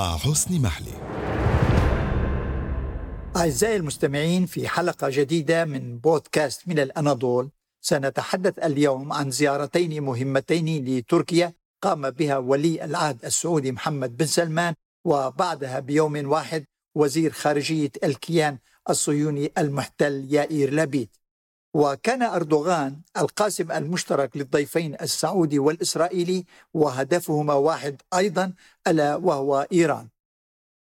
مع حسن محلي. أعزائي المستمعين في حلقة جديدة من بودكاست من الأناضول سنتحدث اليوم عن زيارتين مهمتين لتركيا. قام بها ولي العهد السعودي محمد بن سلمان وبعدها بيوم واحد وزير خارجية الكيان الصهيوني المحتل يائير لبيد. وكان أردوغان القاسم المشترك للضيفين السعودي والإسرائيلي وهدفهما واحد أيضا ألا وهو إيران.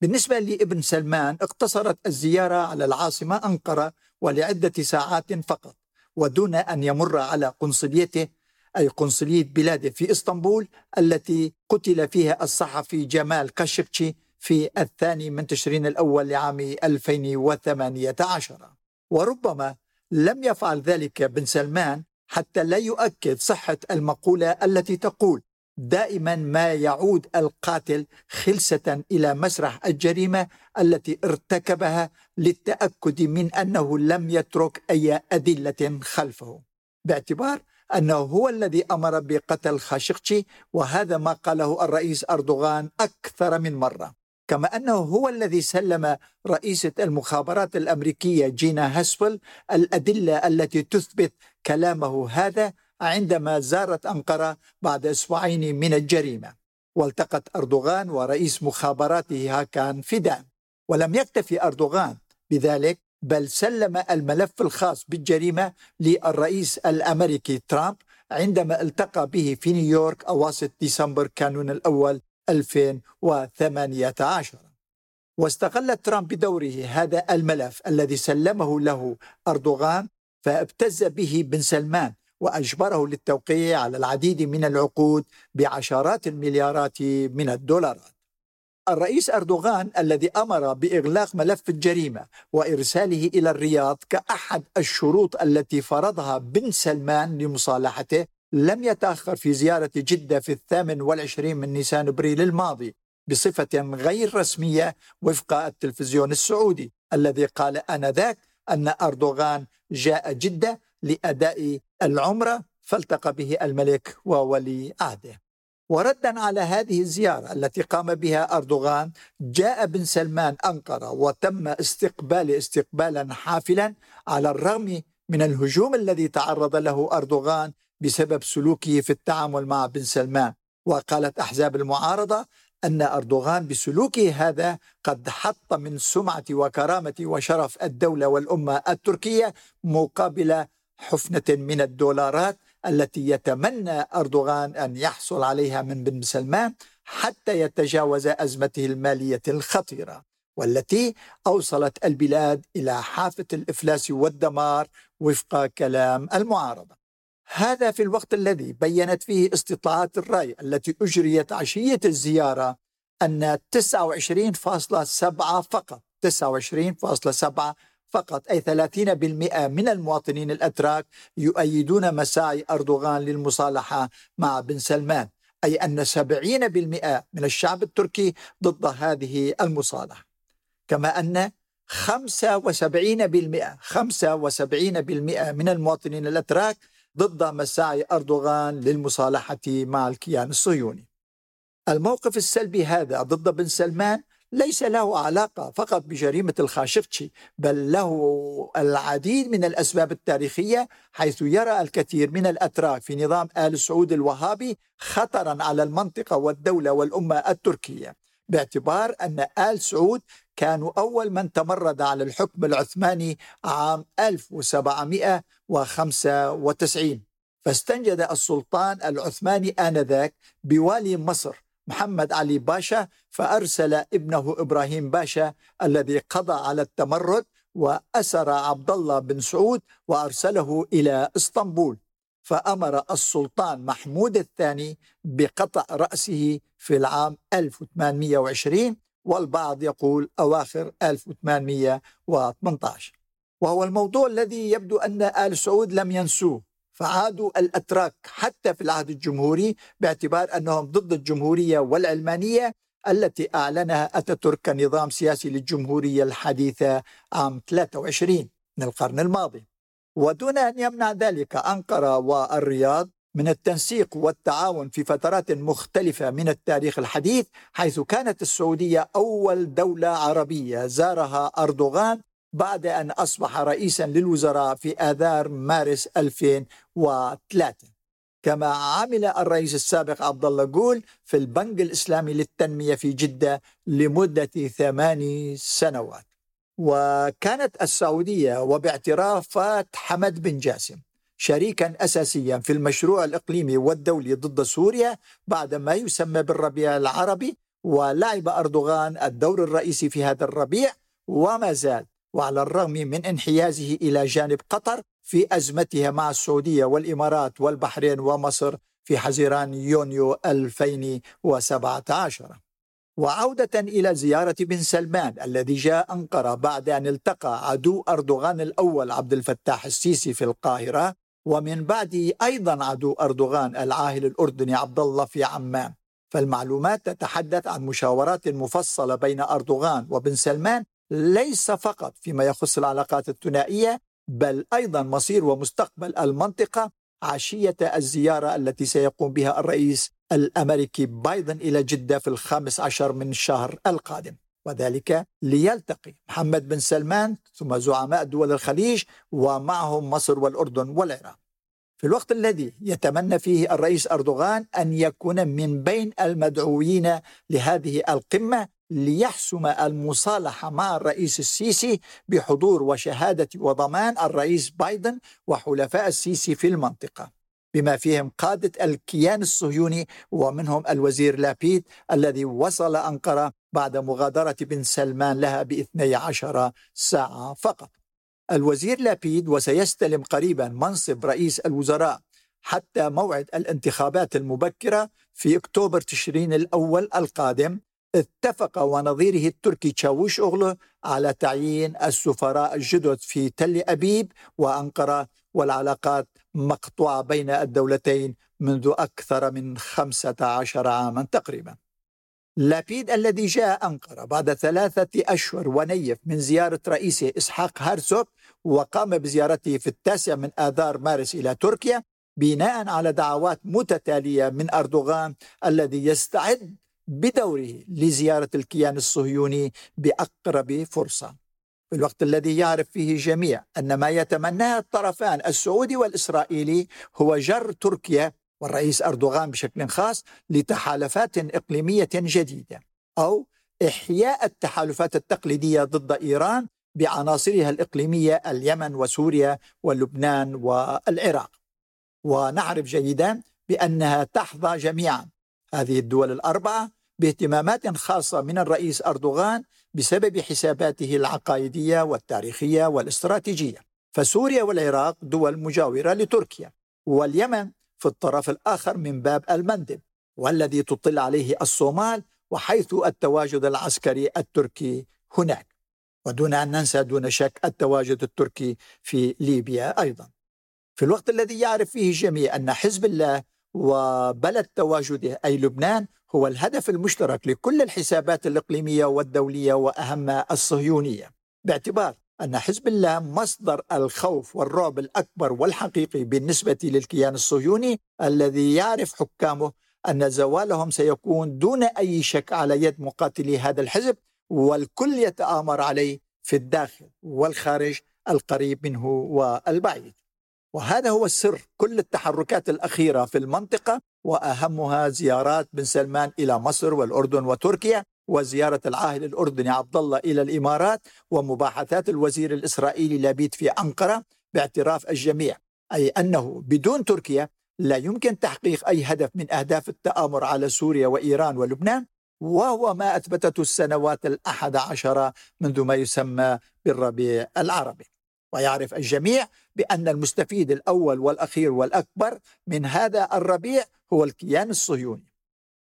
بالنسبة لابن سلمان اقتصرت الزيارة على العاصمة أنقرة ولعدة ساعات فقط ودون أن يمر على قنصليته أي قنصلية بلاده في إسطنبول التي قتل فيها الصحفي جمال كاشقشي في الثاني من تشرين الأول لعام 2018 وربما لم يفعل ذلك بن سلمان حتى لا يؤكد صحة المقولة التي تقول دائما ما يعود القاتل خلسة إلى مسرح الجريمة التي ارتكبها للتأكد من أنه لم يترك أي أدلة خلفه. باعتبار أنه هو الذي أمر بقتل خاشقشي وهذا ما قاله الرئيس أردوغان أكثر من مرة. كما أنه هو الذي سلم رئيسة المخابرات الأمريكية جينا هاسبل الأدلة التي تثبت كلامه هذا عندما زارت أنقرة بعد أسبوعين من الجريمة. والتقت أردوغان ورئيس مخابراته هاكان فيدان. ولم يكتفي أردوغان بذلك بل سلم الملف الخاص بالجريمة للرئيس الأمريكي ترامب عندما التقى به في نيويورك أواسط ديسمبر كانون الأول 2018 واستغل ترامب بدوره هذا الملف الذي سلمه له أردوغان فابتز به بن سلمان وأجبره للتوقيع على العديد من العقود بعشرات المليارات من الدولارات. الرئيس أردوغان الذي أمر بإغلاق ملف الجريمة وإرساله إلى الرياض كأحد الشروط التي فرضها بن سلمان لمصالحته لم يتأخر في زيارة جدة في الثامن والعشرين من نيسان ابريل الماضي بصفة غير رسمية وفق التلفزيون السعودي الذي قال آنذاك أن أردوغان جاء جدة لأداء العمره فالتقى به الملك وولي عهده. وردا على هذه الزيارة التي قام بها أردوغان جاء بن سلمان أنقرة وتم استقبال استقبالا حافلا على الرغم من الهجوم الذي تعرض له أردوغان بسبب سلوكه في التعامل مع بن سلمان. وقالت أحزاب المعارضة أن أردوغان بسلوكه هذا قد حط من سمعة وكرامة وشرف الدولة والأمة التركية مقابل حفنة من الدولارات التي يتمنى أردوغان أن يحصل عليها من بن سلمان حتى يتجاوز أزمته المالية الخطيرة والتي أوصلت البلاد إلى حافة الإفلاس والدمار وفق كلام المعارضة. هذا في الوقت الذي بينت فيه استطلاعات الرأي التي أجريت عشية الزيارة أن 29.7 فقط 29.7 فقط أي 30% من المواطنين الأتراك يؤيدون مساعي أردوغان للمصالحة مع بن سلمان أي أن 70% من الشعب التركي ضد هذه المصالحة. كما أن 75% 75% من المواطنين الأتراك ضد مساعي أردوغان للمصالحة مع الكيان الصهيوني. الموقف السلبي هذا ضد بن سلمان ليس له علاقة فقط بجريمة الخاشقشي بل له العديد من الأسباب التاريخية حيث يرى الكثير من الأتراك في نظام آل سعود الوهابي خطرا على المنطقة والدولة والأمة التركية باعتبار أن آل سعود كانوا أول من تمرد على الحكم العثماني عام 1795 فاستنجد السلطان العثماني آنذاك بوالي مصر محمد علي باشا فأرسل ابنه إبراهيم باشا الذي قضى على التمرد وأسر عبد الله بن سعود وأرسله إلى إسطنبول. فأمر السلطان محمود الثاني بقطع رأسه في العام 1820 والبعض يقول أواخر 1818 وهو الموضوع الذي يبدو أن آل سعود لم ينسوه فعادوا الأتراك حتى في العهد الجمهوري باعتبار أنهم ضد الجمهورية والعلمانية التي أعلنها أتاتورك كنظام سياسي للجمهورية الحديثة عام 23 من القرن الماضي. ودون أن يمنع ذلك أنقرة والرياض من التنسيق والتعاون في فترات مختلفة من التاريخ الحديث حيث كانت السعودية أول دولة عربية زارها أردوغان بعد أن أصبح رئيسا للوزراء في آذار مارس 2003 كما عمل الرئيس السابق عبد الله جول في البنك الإسلامي للتنمية في جدة لمدة ثماني سنوات. وكانت السعودية وباعترافات حمد بن جاسم. شريكا اساسيا في المشروع الإقليمي والدولي ضد سوريا بعد ما يسمى بالربيع العربي ولعب أردوغان الدور الرئيسي في هذا الربيع. وما زال وعلى الرغم من انحيازه إلى جانب قطر في أزمتها مع السعودية والإمارات والبحرين ومصر في حزيران يونيو 2017 وعودة إلى زيارة بن سلمان الذي جاء أنقرة بعد أن التقى عدو أردوغان الأول عبد الفتاح السيسي في القاهرة. ومن بعده أيضا عدو أردوغان العاهل الأردني عبد الله في عمان. فالمعلومات تتحدث عن مشاورات مفصلة بين أردوغان وبن سلمان ليس فقط فيما يخص العلاقات الثنائية بل أيضا مصير ومستقبل المنطقة عشية الزيارة التي سيقوم بها الرئيس الأمريكي بايدن إلى جدة في الخامس عشر من الشهر القادم. وذلك ليلتقي محمد بن سلمان ثم زعماء دول الخليج ومعهم مصر والأردن والعراق. في الوقت الذي يتمنى فيه الرئيس أردوغان أن يكون من بين المدعوين لهذه القمة ليحسم المصالحة مع الرئيس السيسي بحضور وشهادة وضمان الرئيس بايدن وحلفاء السيسي في المنطقة. بما فيهم قادة الكيان الصهيوني ومنهم الوزير لابيد الذي وصل أنقرة بعد مغادرة بن سلمان لها ب 12 ساعة فقط. الوزير لابيد وسيستلم قريبا منصب رئيس الوزراء حتى موعد الانتخابات المبكرة في أكتوبر تشرين الأول القادم اتفق ونظيره التركي تشاوش أغلو على تعيين السفراء الجدد في تل أبيب وأنقرة والعلاقات مقطوعة بين الدولتين منذ أكثر من 15 عاما تقريبا. لابيد الذي جاء أنقرة بعد ثلاثة أشهر ونيف من زيارة رئيسه إسحاق هارسوك وقام بزيارته في التاسع من آذار مارس إلى تركيا بناء على دعوات متتالية من أردوغان الذي يستعد بدوره لزيارة الكيان الصهيوني بأقرب فرصة. في الوقت الذي يعرف فيه الجميع أن ما يتمناه الطرفان السعودي والإسرائيلي هو جر تركيا والرئيس أردوغان بشكل خاص لتحالفات إقليمية جديدة أو إحياء التحالفات التقليدية ضد إيران بعناصرها الإقليمية اليمن وسوريا ولبنان والعراق. ونعرف جيدا بأنها تحظى جميعا هذه الدول الأربعة باهتمامات خاصة من الرئيس أردوغان بسبب حساباته العقائدية والتاريخية والاستراتيجية. فسوريا والعراق دول مجاورة لتركيا واليمن في الطرف الآخر من باب المندب والذي تطل عليه الصومال وحيث التواجد العسكري التركي هناك. ودون أن ننسى دون شك التواجد التركي في ليبيا أيضا. في الوقت الذي يعرف فيه الجميع أن حزب الله وبلد تواجده أي لبنان هو الهدف المشترك لكل الحسابات الإقليمية والدولية وأهمها الصهيونية. باعتبار أن حزب الله مصدر الخوف والرعب الأكبر والحقيقي بالنسبة للكيان الصهيوني الذي يعرف حكامه أن زوالهم سيكون دون أي شك على يد مقاتلي هذا الحزب والكل يتآمر عليه في الداخل والخارج القريب منه والبعيد. وهذا هو السر. كل التحركات الأخيرة في المنطقة وأهمها زيارات بن سلمان إلى مصر والأردن وتركيا وزيارة العاهل الأردني عبد الله إلى الإمارات ومباحثات الوزير الإسرائيلي لابيد في أنقرة باعتراف الجميع. أي أنه بدون تركيا لا يمكن تحقيق أي هدف من أهداف التآمر على سوريا وإيران ولبنان وهو ما أثبتته السنوات الأحد عشر منذ ما يسمى بالربيع العربي. ويعرف الجميع بأن المستفيد الأول والأخير والأكبر من هذا الربيع هو الكيان الصهيوني.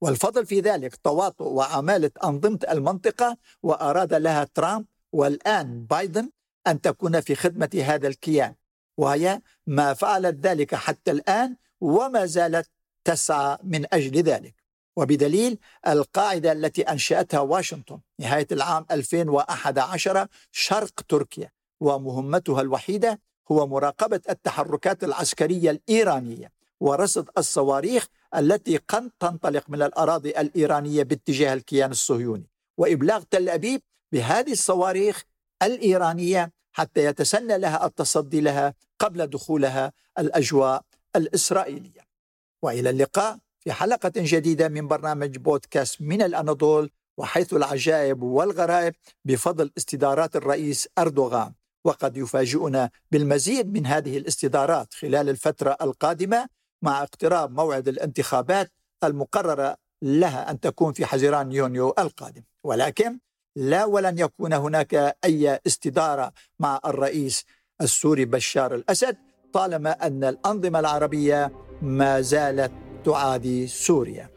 والفضل في ذلك تواطؤ وعمالة أنظمة المنطقة وأراد لها ترامب والآن بايدن أن تكون في خدمة هذا الكيان. وهي ما فعلت ذلك حتى الآن وما زالت تسعى من أجل ذلك. وبدليل القاعدة التي أنشأتها واشنطن نهاية العام 2011 شرق تركيا. ومهمتها الوحيدة هو مراقبة التحركات العسكرية الإيرانية ورصد الصواريخ التي قد تنطلق من الأراضي الإيرانية باتجاه الكيان الصهيوني وإبلاغ تل أبيب بهذه الصواريخ الإيرانية حتى يتسنى لها التصدي لها قبل دخولها الأجواء الإسرائيلية. وإلى اللقاء في حلقة جديدة من برنامج بودكاست من الأناضول وحيث العجائب والغرائب بفضل استدارات الرئيس أردوغان. وقد يفاجئنا بالمزيد من هذه الاستدارات خلال الفترة القادمة مع اقتراب موعد الانتخابات المقررة لها أن تكون في حزيران يونيو القادم. ولكن لا ولن يكون هناك أي استدارة مع الرئيس السوري بشار الأسد طالما أن الأنظمة العربية ما زالت تعادي سوريا.